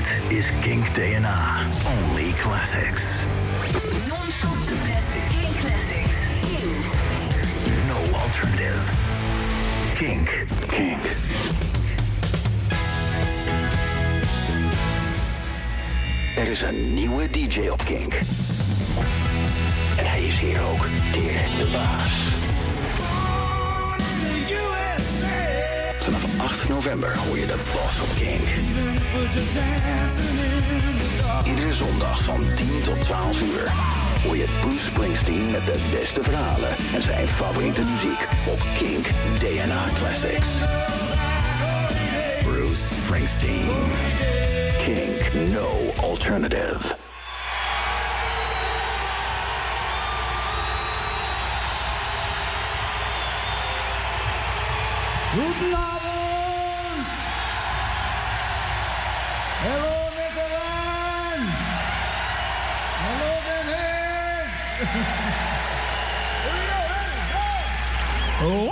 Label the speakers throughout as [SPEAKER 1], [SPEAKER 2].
[SPEAKER 1] Dit is Kink DNA. Only classics.
[SPEAKER 2] Non-stop de beste King Classics. King.
[SPEAKER 1] No alternative. Kink. Kink. Er is een nieuwe DJ op Kink. En hij is hier ook, Dirk de Baas. November hoor je de Boss op Kink. Iedere zondag van 10 tot 12 uur hoor je Bruce Springsteen met de beste verhalen en zijn favoriete muziek op Kink DNA Classics. Bruce Springsteen. Kink No Alternative.
[SPEAKER 3] Abend! Here we go, ready, go!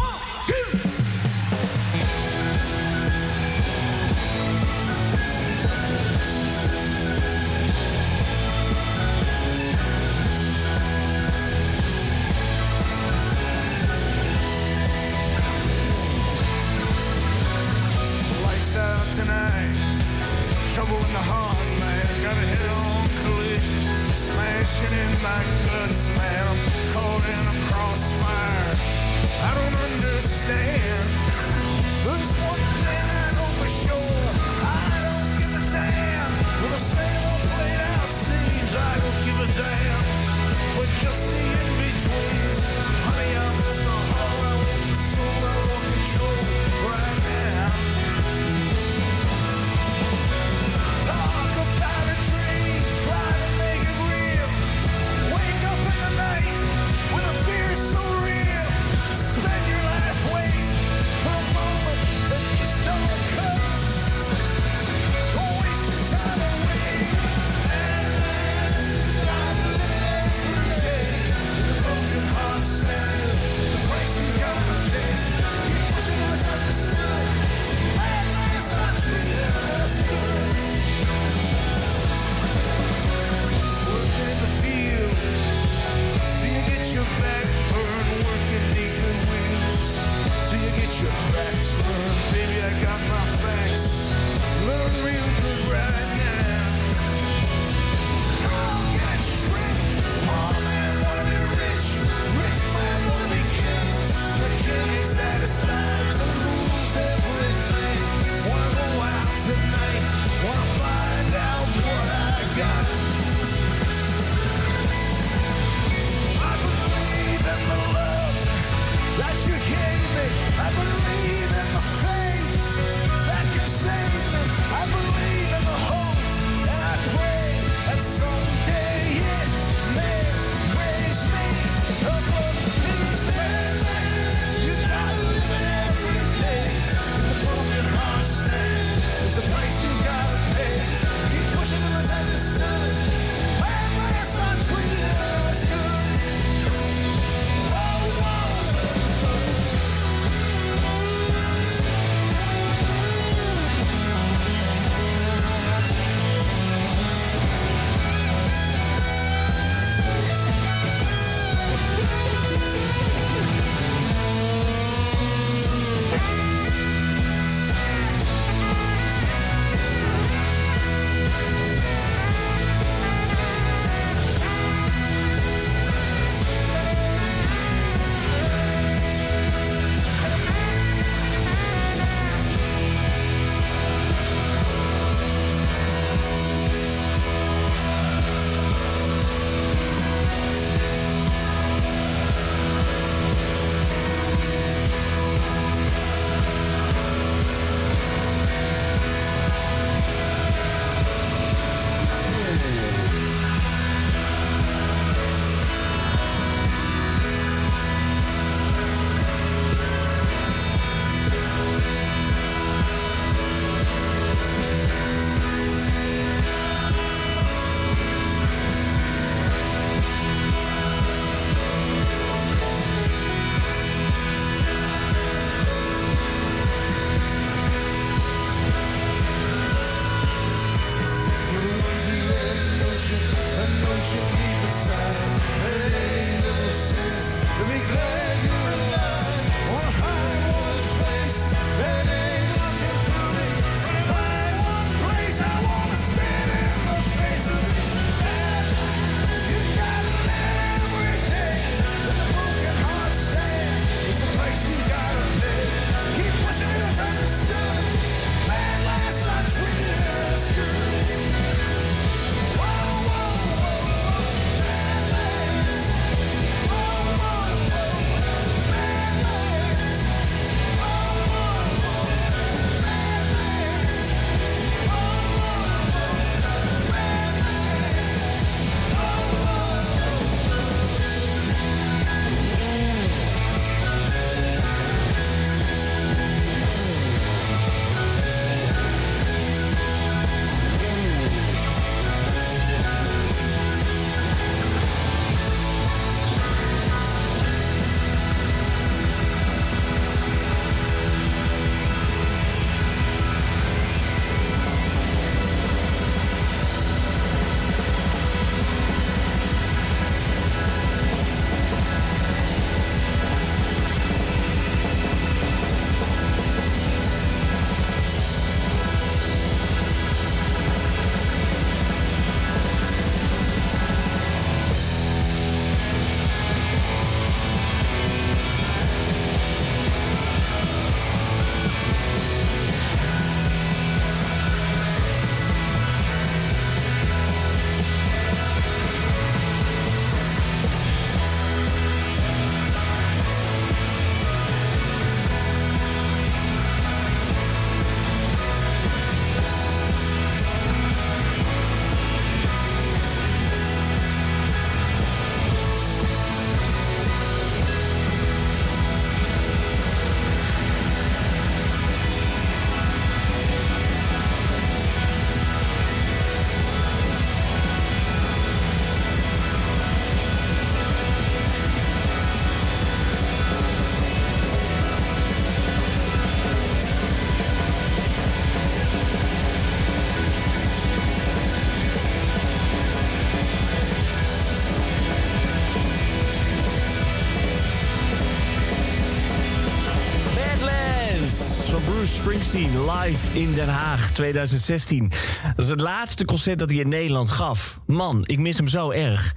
[SPEAKER 3] live in Den Haag 2016. Dat is het laatste concert dat hij in Nederland gaf. Man, ik mis hem zo erg.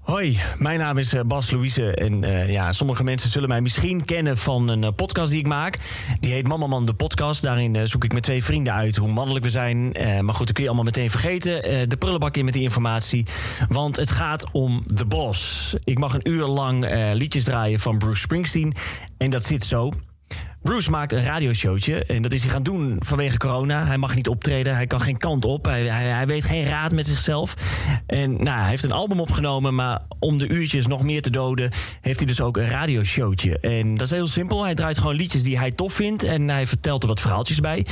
[SPEAKER 3] Hoi, mijn naam is eh, Bas Louise en eh, ja, sommige mensen zullen mij misschien kennen van een eh, podcast die ik maak. Die heet Mama de podcast. Daarin zoek ik met twee vrienden uit hoe mannelijk we zijn. maar goed, dat kun je allemaal meteen vergeten. de prullenbak in met die informatie, want het gaat om de bos. Ik mag een uur lang liedjes draaien van Bruce Springsteen en dat zit zo. Bruce maakt een radioshowtje en dat is hij gaan doen vanwege corona. Hij mag niet optreden, hij kan geen kant op, hij, hij, weet geen raad met zichzelf. En nou, hij heeft een album opgenomen, maar om de uurtjes nog meer te doden... heeft hij dus ook een radioshowtje. En dat is heel simpel, hij draait gewoon liedjes die hij tof vindt... en hij vertelt er wat verhaaltjes bij...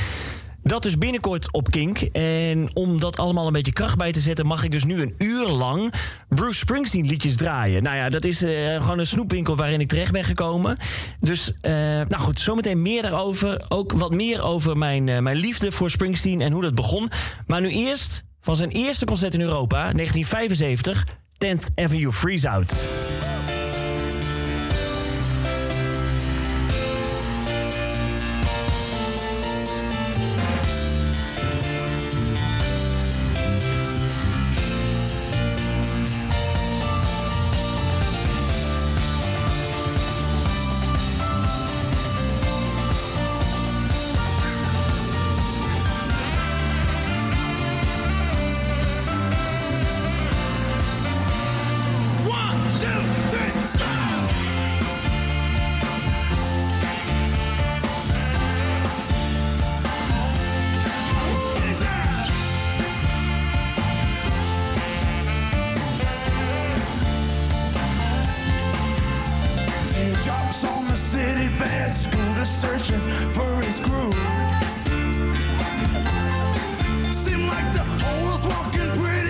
[SPEAKER 3] Dat dus binnenkort op Kink. En om dat allemaal een beetje kracht bij te zetten, mag ik dus nu een uur lang Bruce Springsteen liedjes draaien. Nou ja, dat is uh, gewoon een snoepwinkel waarin ik terecht ben gekomen. Dus, uh, nou goed, zometeen meer daarover. Ook wat meer over mijn, uh, mijn liefde voor Springsteen en hoe dat begon. Maar nu eerst van zijn eerste concert in Europa, 1975, 10th Avenue Freeze Out. cops on the city bed, school searching for his groove. Seemed like the whole was walking pretty.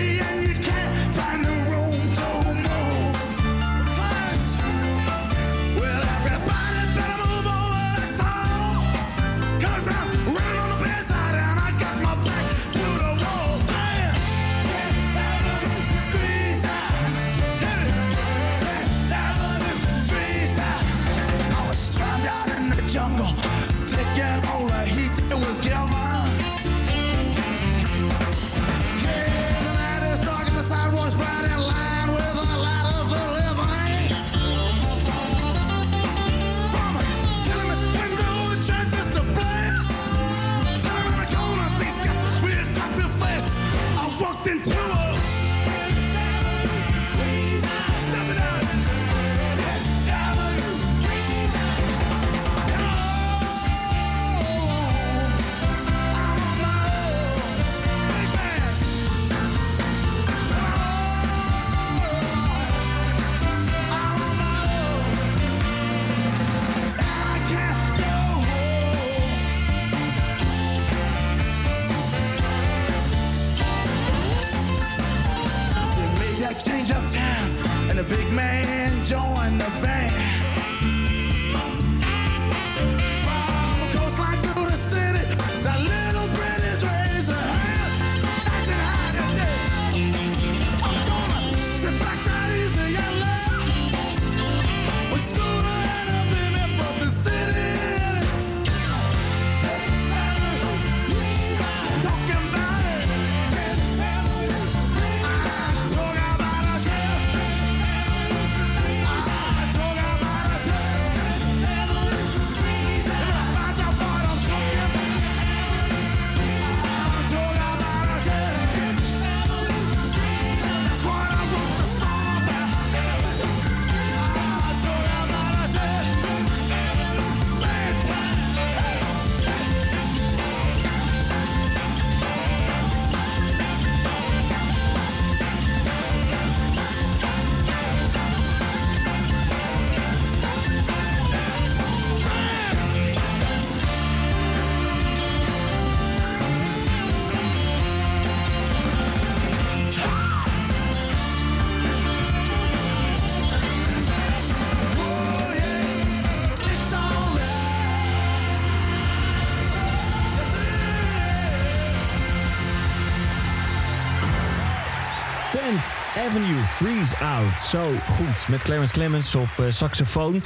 [SPEAKER 3] Avenue, Freeze Out. Zo goed. Met Clarence Clemens op uh, saxofoon.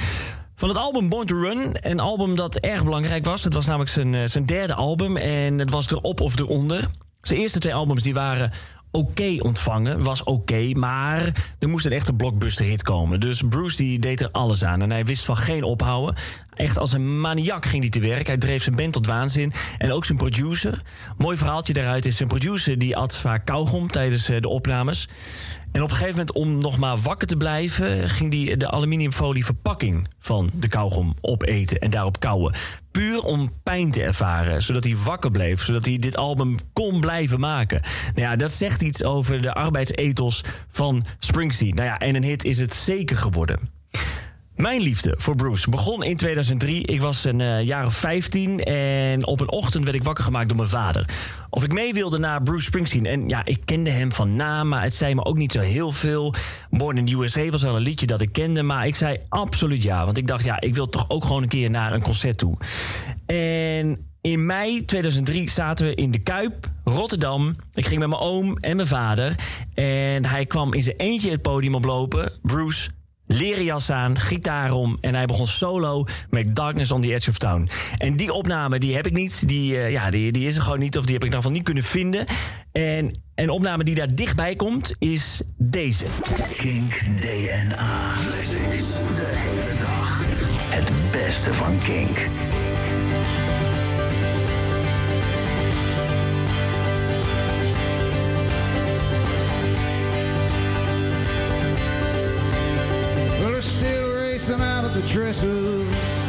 [SPEAKER 4] Van het album Born to Run, een album dat erg belangrijk was. Het was namelijk zijn, eh, zijn derde album en het was erop of eronder. Zijn eerste twee albums die waren oké ontvangen, was oké, maar er moest een echte blockbuster hit komen. Dus Bruce die deed er alles aan en hij wist van geen ophouden. Echt als een maniak ging hij te werk. Hij dreef zijn band tot waanzin. En ook zijn producer. Mooi verhaaltje daaruit is zijn producer die at vaak kauwgom tijdens eh, de opnames. En op een gegeven moment, om nog maar wakker te blijven, ging hij de aluminiumfolie verpakking van de kauwgom opeten en daarop kauwen. Puur om pijn te ervaren, zodat hij wakker bleef, zodat hij dit album kon blijven maken. Nou ja, dat zegt iets over de arbeidsethos van Springsteen. Nou ja, en een hit is het zeker geworden. Mijn liefde voor Bruce begon in 2003. Ik was een uh, jaar of 15 en op een ochtend werd ik wakker gemaakt door mijn vader. Of ik mee wilde naar Bruce Springsteen. En ja, ik kende hem van naam, maar het zei me ook niet zo heel veel. Born in the USA was wel een liedje dat ik kende, maar ik zei absoluut ja. Want ik dacht, ja, ik wil toch ook gewoon een keer naar een concert toe. En in mei 2003 zaten we in de Kuip, Rotterdam. Ik ging met mijn oom en mijn vader. En hij kwam in zijn eentje het podium oplopen. Bruce leren jas aan, gitaar om en hij begon solo met Darkness on the Edge of Town. En die opname die heb ik niet, die, uh, ja, die, die is er gewoon niet of die heb ik dan van niet kunnen vinden. En een opname die daar dichtbij komt is deze.
[SPEAKER 1] Kink DNA. De hele dag. Het beste van Kink.
[SPEAKER 3] The dresses.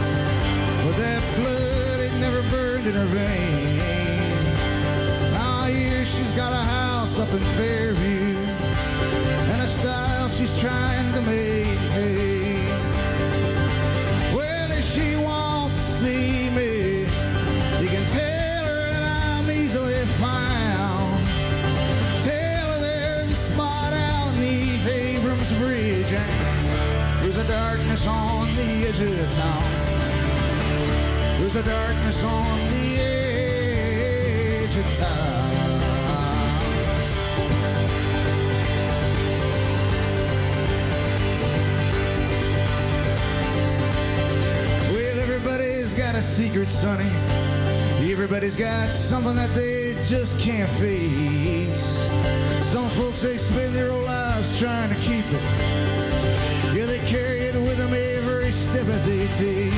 [SPEAKER 3] But that blood, it never burned in her veins. Now here she's got a house up in Fairview. And a style she's trying to maintain. The edge of town. There's a darkness on the edge of town. Well, everybody's got a secret, Sonny. Everybody's got something that they just can't face. Some folks, they spend their whole lives trying to keep it. That they.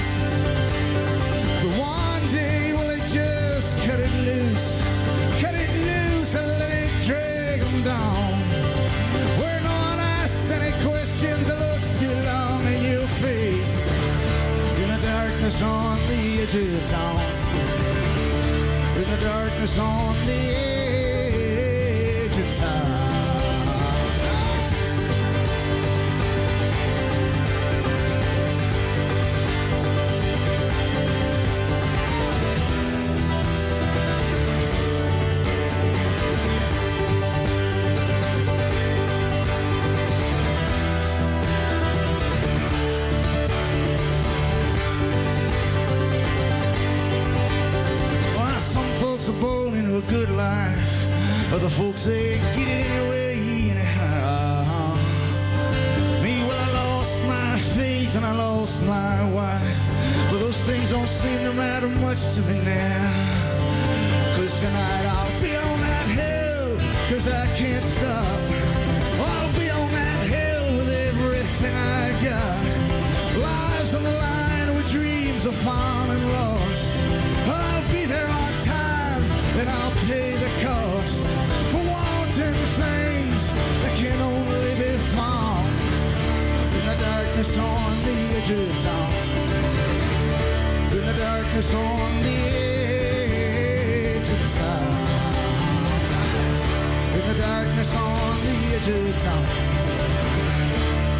[SPEAKER 3] For one day, will they just cut it loose? Cut it loose and let it drag them down. Where no one asks any questions and looks too long in your face. In the darkness on the edge of town. In the darkness on the edge Other folks say get it anyway, anyhow. Me, well, I lost my faith and I lost my wife. But those things don't seem to matter much to me now. Cause tonight I'll be on that hill, cause I can't stop. I'll be on that hill with everything I got. Lives on the line with dreams are found of town. In the darkness on the edge of town. In the darkness on the edge of town.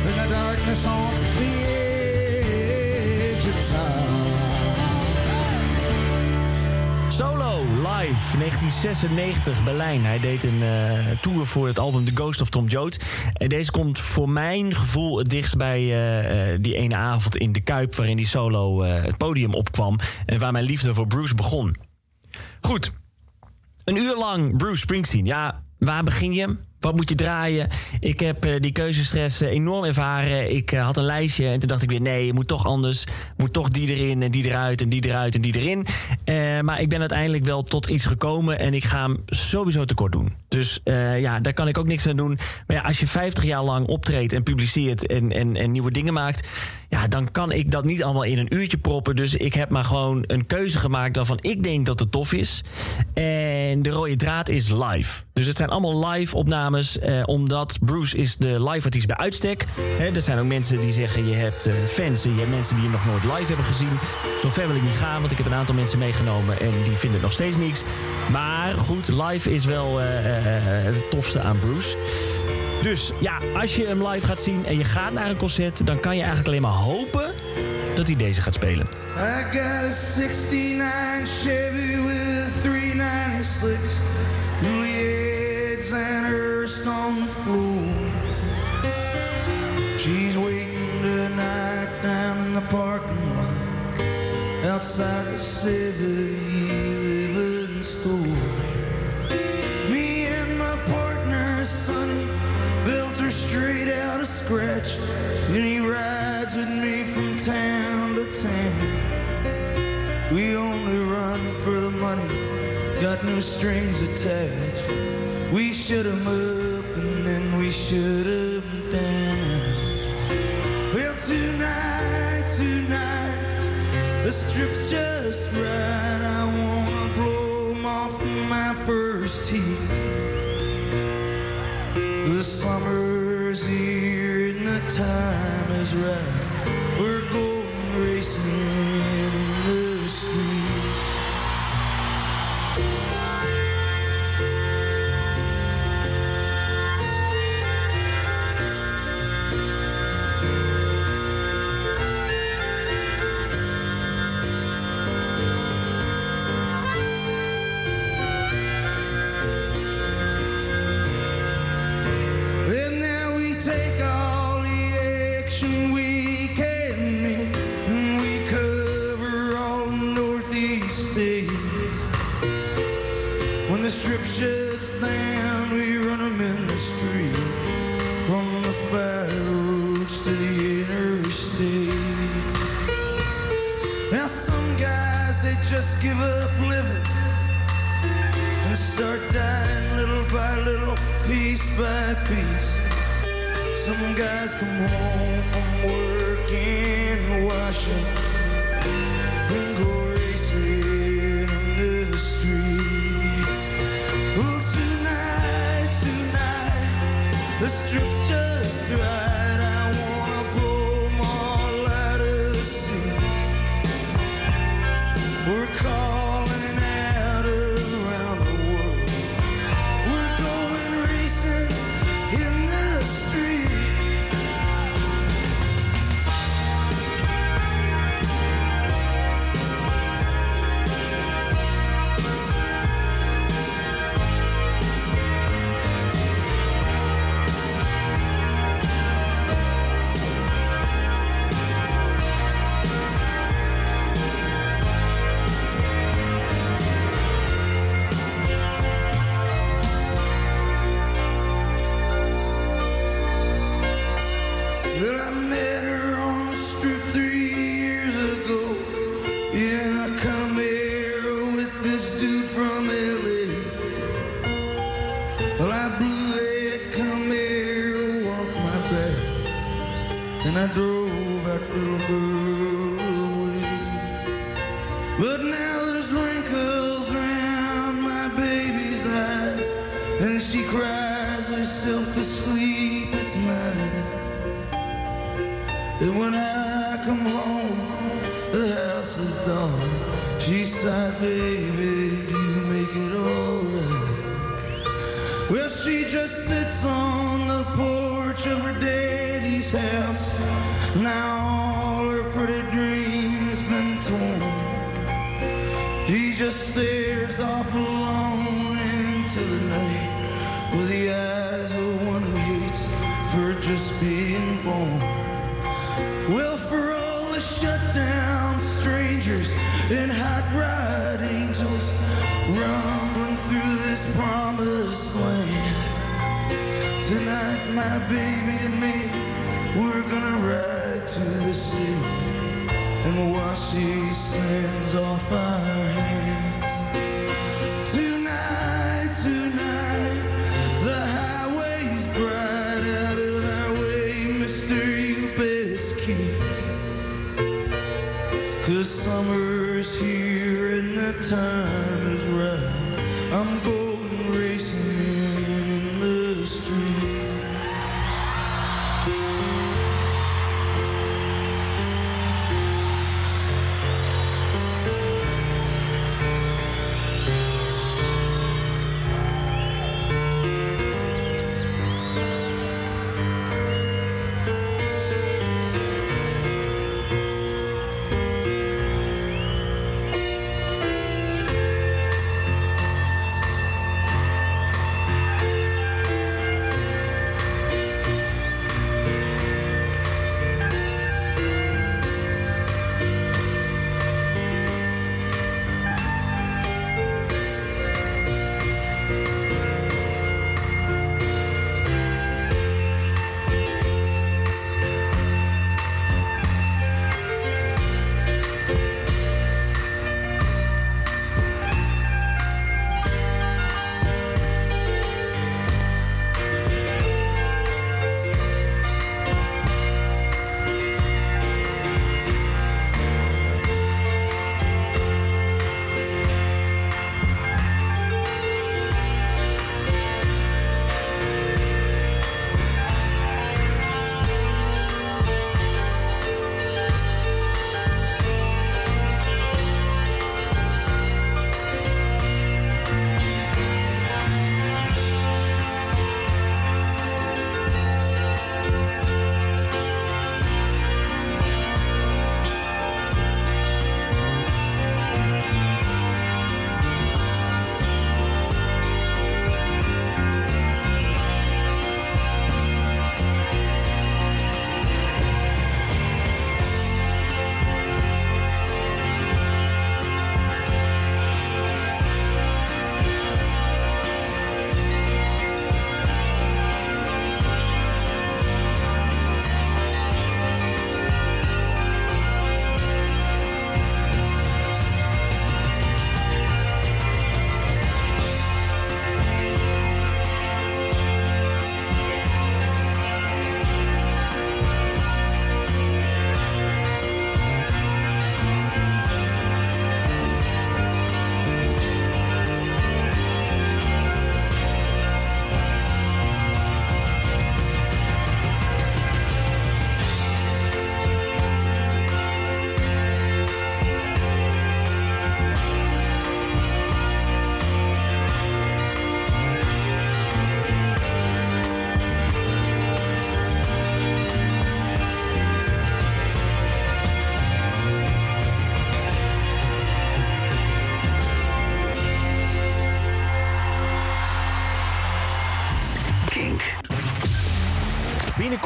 [SPEAKER 3] In the darkness on the edge
[SPEAKER 4] Solo live 1996 Berlijn. Hij deed een eh, tour voor het album The Ghost of Tom Joad. En deze komt voor mijn gevoel het dichtst bij eh, eh, die ene avond in de Kuip... waarin die solo het podium opkwam en waar mijn liefde voor Bruce begon. Goed, een uur lang Bruce Springsteen. Ja, waar begin je? Wat moet je draaien? Ik heb eh, die keuzestress eh, enorm ervaren. Ik eh, had een lijstje en toen dacht ik weer... nee, je moet toch anders. Moet toch die erin en die eruit en die eruit en die erin. Maar ik ben uiteindelijk wel tot iets gekomen... en ik ga hem sowieso tekort doen. Dus ja, daar kan ik ook niks aan doen. Maar ja, als je 50 jaar lang optreedt en publiceert... en, en, en nieuwe dingen maakt... ja, dan kan ik dat niet allemaal in een uurtje proppen. Dus ik heb maar gewoon een keuze gemaakt... waarvan ik denk dat het tof is. En de rode draad is live. Dus het zijn allemaal live opnames. Eh, omdat Bruce is de live artiest bij uitstek. Hè, er zijn ook mensen die zeggen... je hebt eh, fans en je hebt mensen die hem nog nooit live hebben gezien. Zo ver wil ik niet gaan, want ik heb een aantal mensen meegenomen... en die vinden het nog steeds niks. Maar goed, live is wel eh, eh, het tofste aan Bruce. Dus ja, als je hem live gaat zien en je gaat naar een concert... dan kan je eigenlijk alleen maar hopen dat hij deze gaat spelen.
[SPEAKER 3] I got a 69 Chevy with 396 Juliet's and Hurst on the floor. She's waiting tonight down in the parking lot outside the 7-Eleven store. Straight out of scratch. And he rides with me from town to town. We only run for the money, got no strings attached. We 'em up and then we 'em down. Well, tonight, tonight, the strip's just right. I wanna blow 'em off my first heat. The here and the time is right. We're going racing and hot rod angels rumbling through this promised land. Tonight, my baby and me, we're gonna ride to the sea and wash these sins off our hands. Tonight, tonight, the highway's bright out of our way, Mr. You best keep. Cause summer's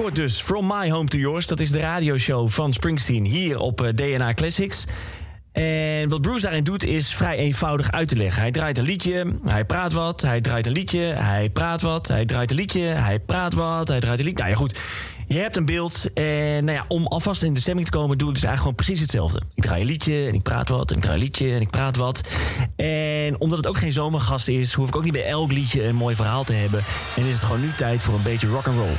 [SPEAKER 4] Binnenkort dus From My Home to Yours. Dat is de radioshow van Springsteen hier op eh, DNA Classics. En wat Bruce daarin doet is vrij eenvoudig uit te leggen. Hij draait een liedje, hij praat wat, hij draait een liedje, hij praat wat, hij draait een liedje, hij praat wat, hij draait een liedje. Nou ja, goed. Je hebt een beeld en nou ja, om alvast in de stemming te komen doe ik dus eigenlijk gewoon precies hetzelfde. Ik draai een liedje en ik praat wat en ik draai een liedje en ik praat wat. En omdat het ook geen zomergast is, hoef ik ook niet bij elk liedje een mooi verhaal te hebben. En is het gewoon nu tijd voor een beetje rock and roll.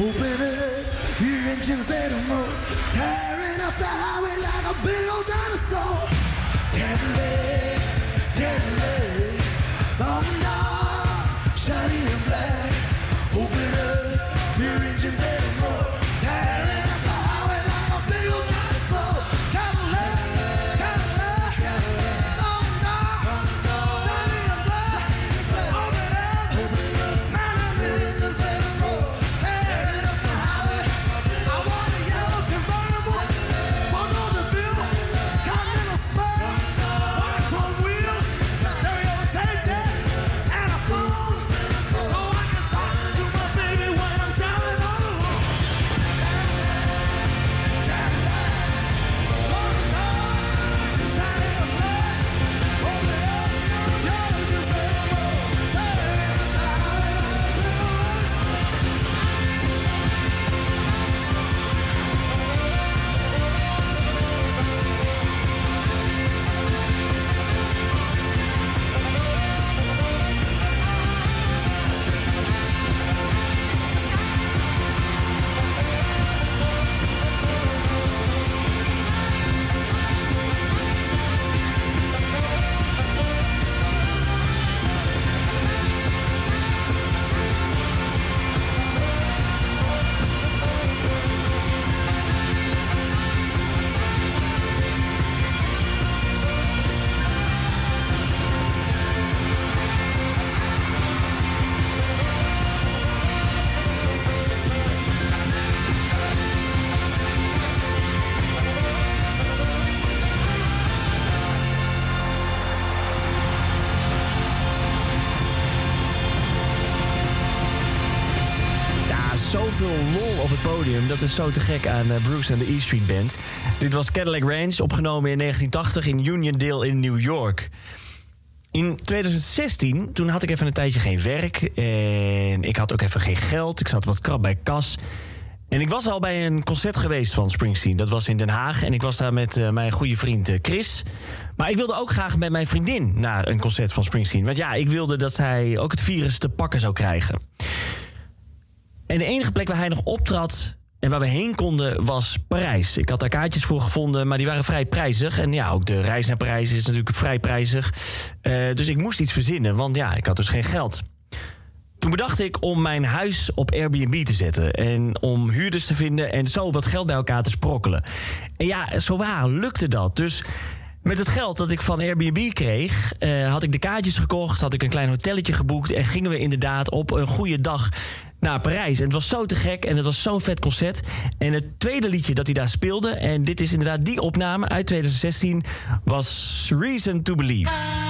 [SPEAKER 5] Open up your engines anymore, tearing up the highway like a big old dinosaur. Cadillac, Cadillac, long dark, shining in black. Open up your engines anymore,
[SPEAKER 4] Dat is zo te gek aan eh, Bruce en de E Street Band. Dit was Cadillac Range, opgenomen in 1980 in Uniondale in New York. In 2016, toen had ik even een tijdje geen werk. En ik had ook even geen geld. Ik zat wat krap bij kas. En ik was al bij een concert geweest van Springsteen. Dat was in Den Haag. En ik was daar met eh, mijn goede vriend eh, Chris. Maar ik wilde ook graag met mijn vriendin naar een concert van Springsteen. Want ja, ik wilde dat zij ook het virus te pakken zou krijgen. En de enige plek waar hij nog optrad en waar we heen konden was Parijs. Ik had daar kaartjes voor gevonden, maar die waren vrij prijzig. En ja, ook de reis naar Parijs is natuurlijk vrij prijzig. Eh, dus ik moest iets verzinnen, want ja, ik had dus geen geld. Toen bedacht ik om mijn huis op Airbnb te zetten. En om huurders te vinden en zo wat geld bij elkaar te sprokkelen. En ja, zo waar lukte dat. Dus met het geld dat ik van Airbnb kreeg, eh, had ik de kaartjes gekocht, had ik een klein hotelletje geboekt en gingen we inderdaad op een goede dag naar Parijs. En het was zo te gek en het was zo'n vet concert. En het tweede liedje dat hij daar speelde, en dit is inderdaad die opname uit 2016, was Reason to Believe.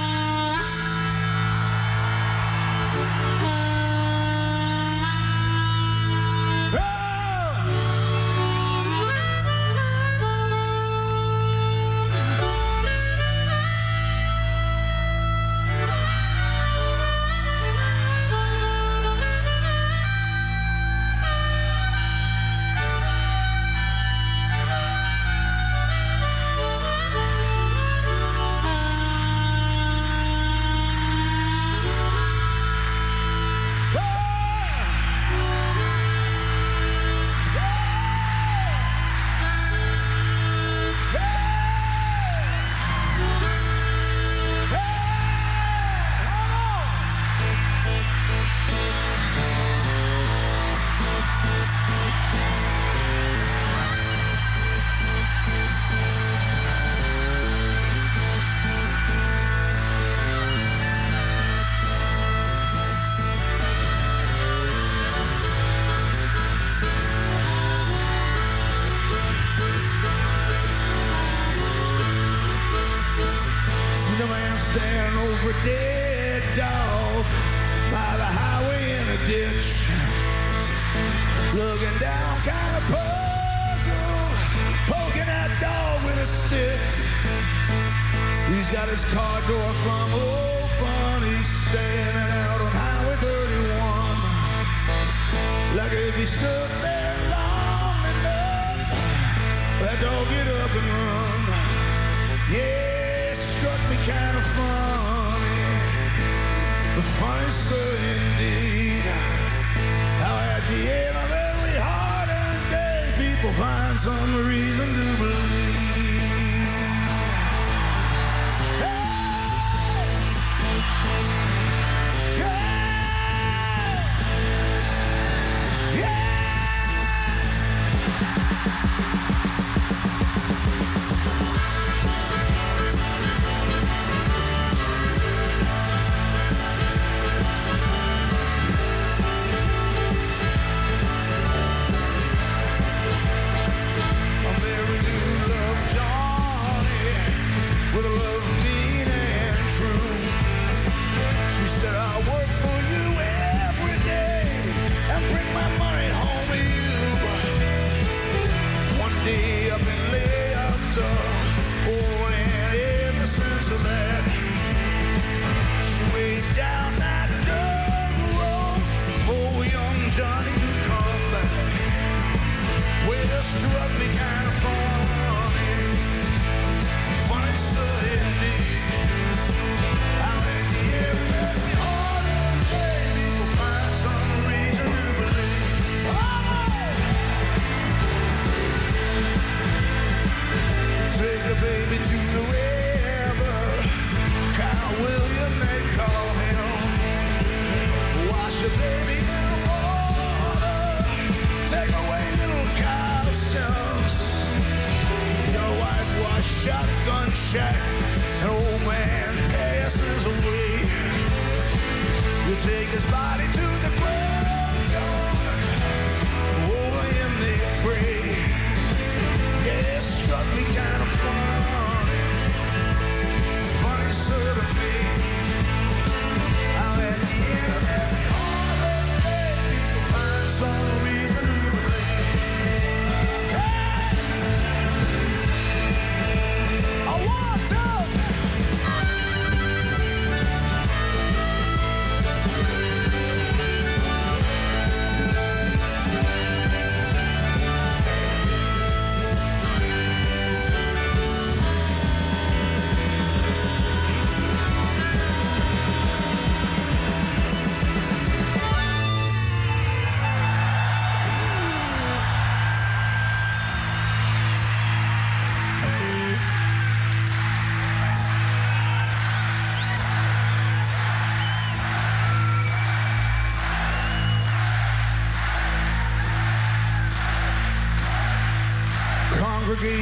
[SPEAKER 5] A man standing over a dead dog by the highway in a ditch. Looking down, kind of puzzled.
[SPEAKER 3] Poking that dog with a stick. He's got his car door flung open. He's standing out on Highway 31. Like if he stood there long enough, that dog get up and run. Yeah, kind of funny. Funny, so indeed. How at the end of every hard day, people find some reason to believe. what we can.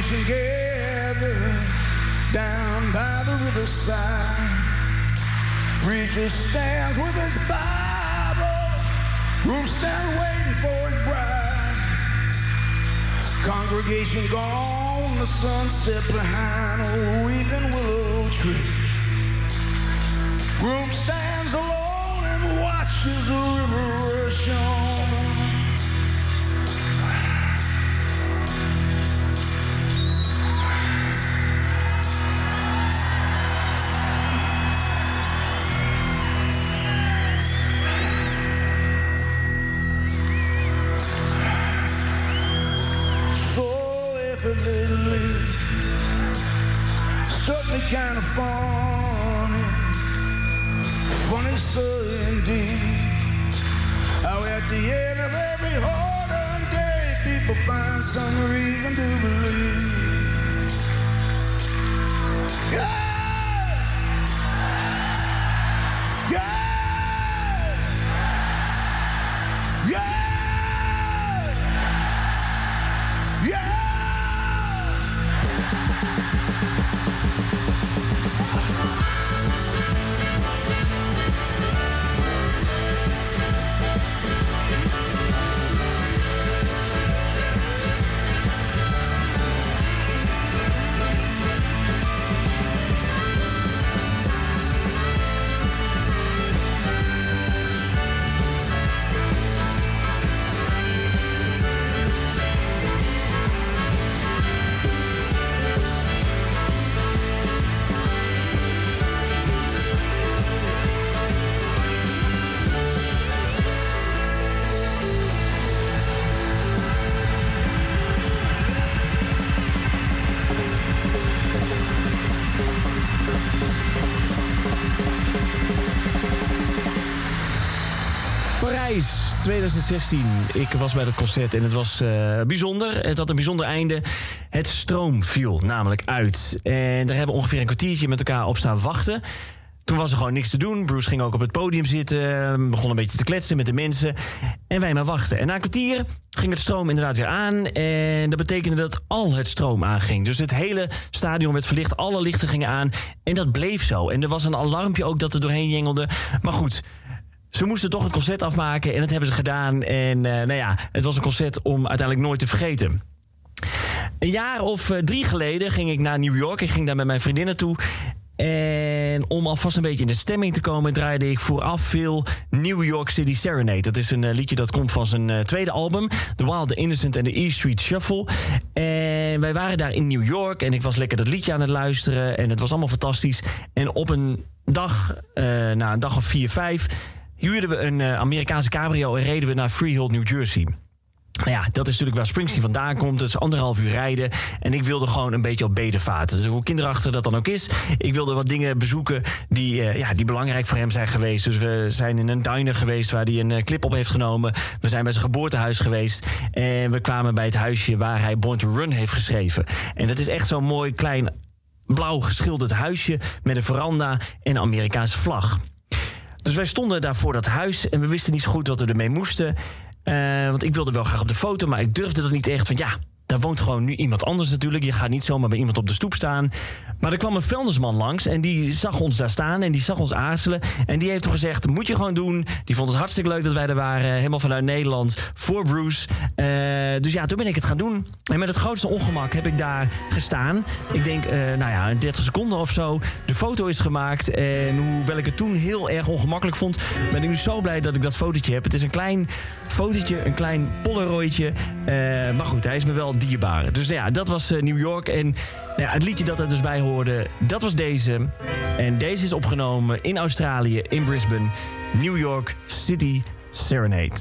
[SPEAKER 3] Congregation gathers down by the riverside. Preacher stands with his Bible. Room stand waiting for his bride. Congregation gone, the sunset behind a weeping willow tree. Groom stands alone and watches the river rush on. The end of every hard-earned day, people find some reason to believe.
[SPEAKER 4] 2016. Ik was bij dat concert en het was eh, bijzonder. Het had een bijzonder einde. Het stroom viel namelijk uit. En daar hebben we ongeveer een kwartiertje met elkaar op staan wachten. Toen was er gewoon niks te doen. Bruce ging ook op het podium zitten. Begon een beetje te kletsen met de mensen. En wij maar wachten. En na een kwartier ging het stroom inderdaad weer aan. En dat betekende dat al het stroom aanging. Dus het hele stadion werd verlicht. Alle lichten gingen aan. En dat bleef zo. En er was een alarmpje ook dat er doorheen jengelde. Maar goed, ze moesten toch het concert afmaken en dat hebben ze gedaan. En uh, nou ja, het was een concert om uiteindelijk nooit te vergeten. Een jaar of uh, drie geleden ging ik naar New York. Ik ging daar met mijn vriendin naartoe. En om alvast een beetje in de stemming te komen, draaide ik vooraf veel New York City Serenade. Dat is een uh, liedje dat komt van zijn tweede album, The Wild, The Innocent and The E Street Shuffle. En wij waren daar in New York en ik was lekker dat liedje aan het luisteren. En het was allemaal fantastisch. En op een dag, na een dag of vier, vijf huurden we een uh, Amerikaanse cabrio en reden we naar Freehold, New Jersey. Nou ja, dat is natuurlijk waar Springsteen vandaan komt. Het is anderhalf uur rijden. En ik wilde gewoon een beetje op bedevaart. Dus hoe kinderachtig dat dan ook is. Ik wilde wat dingen bezoeken die, uh, ja, die belangrijk voor hem zijn geweest. Dus we zijn in een diner geweest waar hij een uh, clip op heeft genomen. We zijn bij zijn geboortehuis geweest. En we kwamen bij het huisje waar hij Born to Run heeft geschreven. En dat is echt zo'n mooi klein blauw geschilderd huisje met een veranda en een Amerikaanse vlag. Dus wij stonden daar voor dat huis en we wisten niet zo goed wat we ermee moesten. Uh, want ik wilde wel graag op de foto, maar ik durfde dat niet echt. Van ja, daar woont gewoon nu iemand anders natuurlijk. Je gaat niet zomaar bij iemand op de stoep staan. Maar er kwam een vuilnisman langs en die zag ons daar staan en die zag ons aarzelen. En die heeft toen gezegd, moet je gewoon doen. Die vond het hartstikke leuk dat wij er waren, helemaal vanuit Nederland, voor Bruce. Uh, dus ja, toen ben ik het gaan doen. En met het grootste ongemak heb ik daar gestaan. Ik denk, uh, nou ja, 30 seconden of zo. De foto is gemaakt en hoewel ik het toen heel erg ongemakkelijk vond... ben ik nu zo blij dat ik dat fotootje heb. Het is een klein fotootje, een klein polaroidje. Uh, maar goed, hij is me wel Dus ja, dat was uh, New York. En nou ja, het liedje dat er dus bij hoorde, dat was deze. En deze is opgenomen in Australië, in Brisbane. New York City Serenade.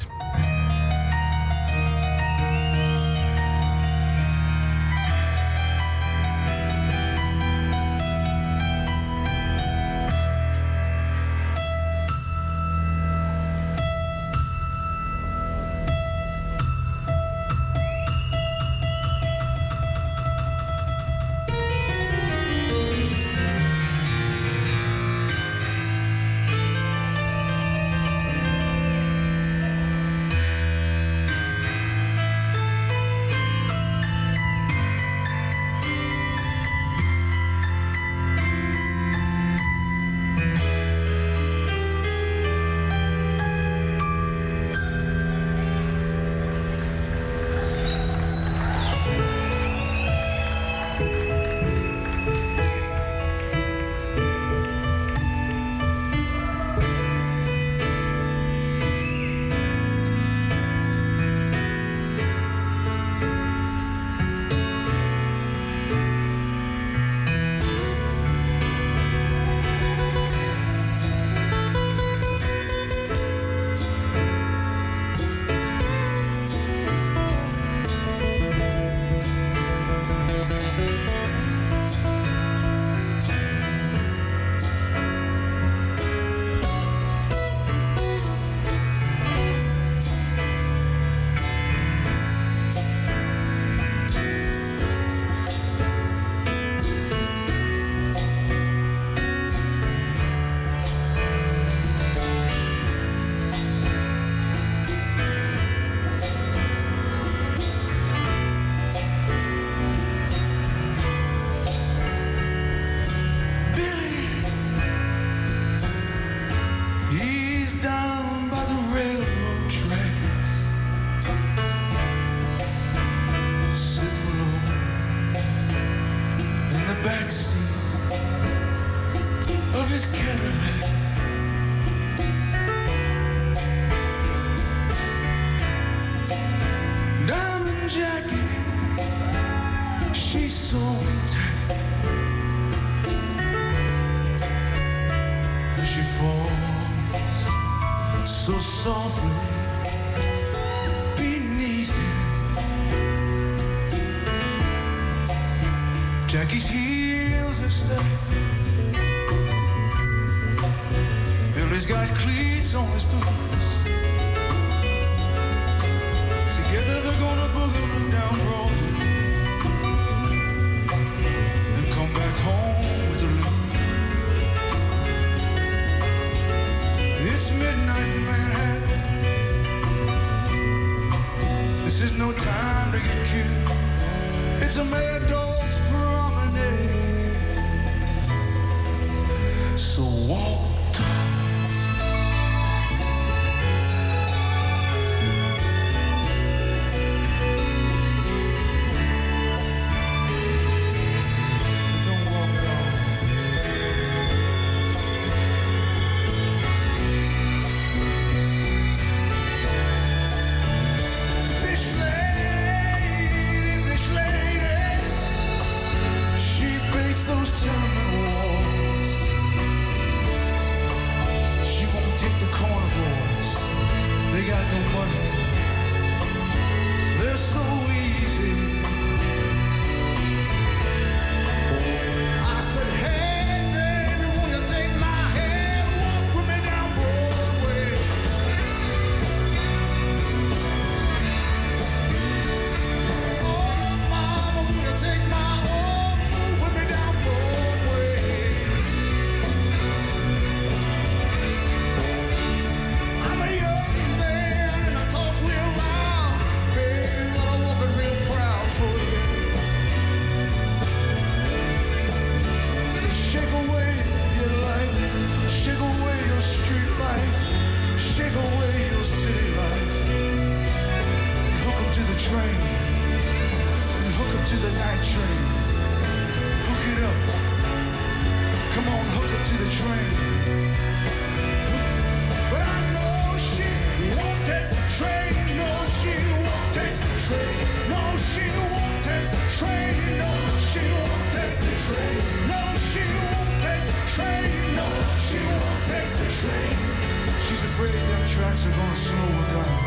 [SPEAKER 3] afraid them tracks are gonna slow her down.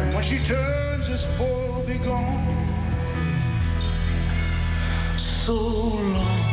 [SPEAKER 3] And when she turns, this boy will be gone. So long.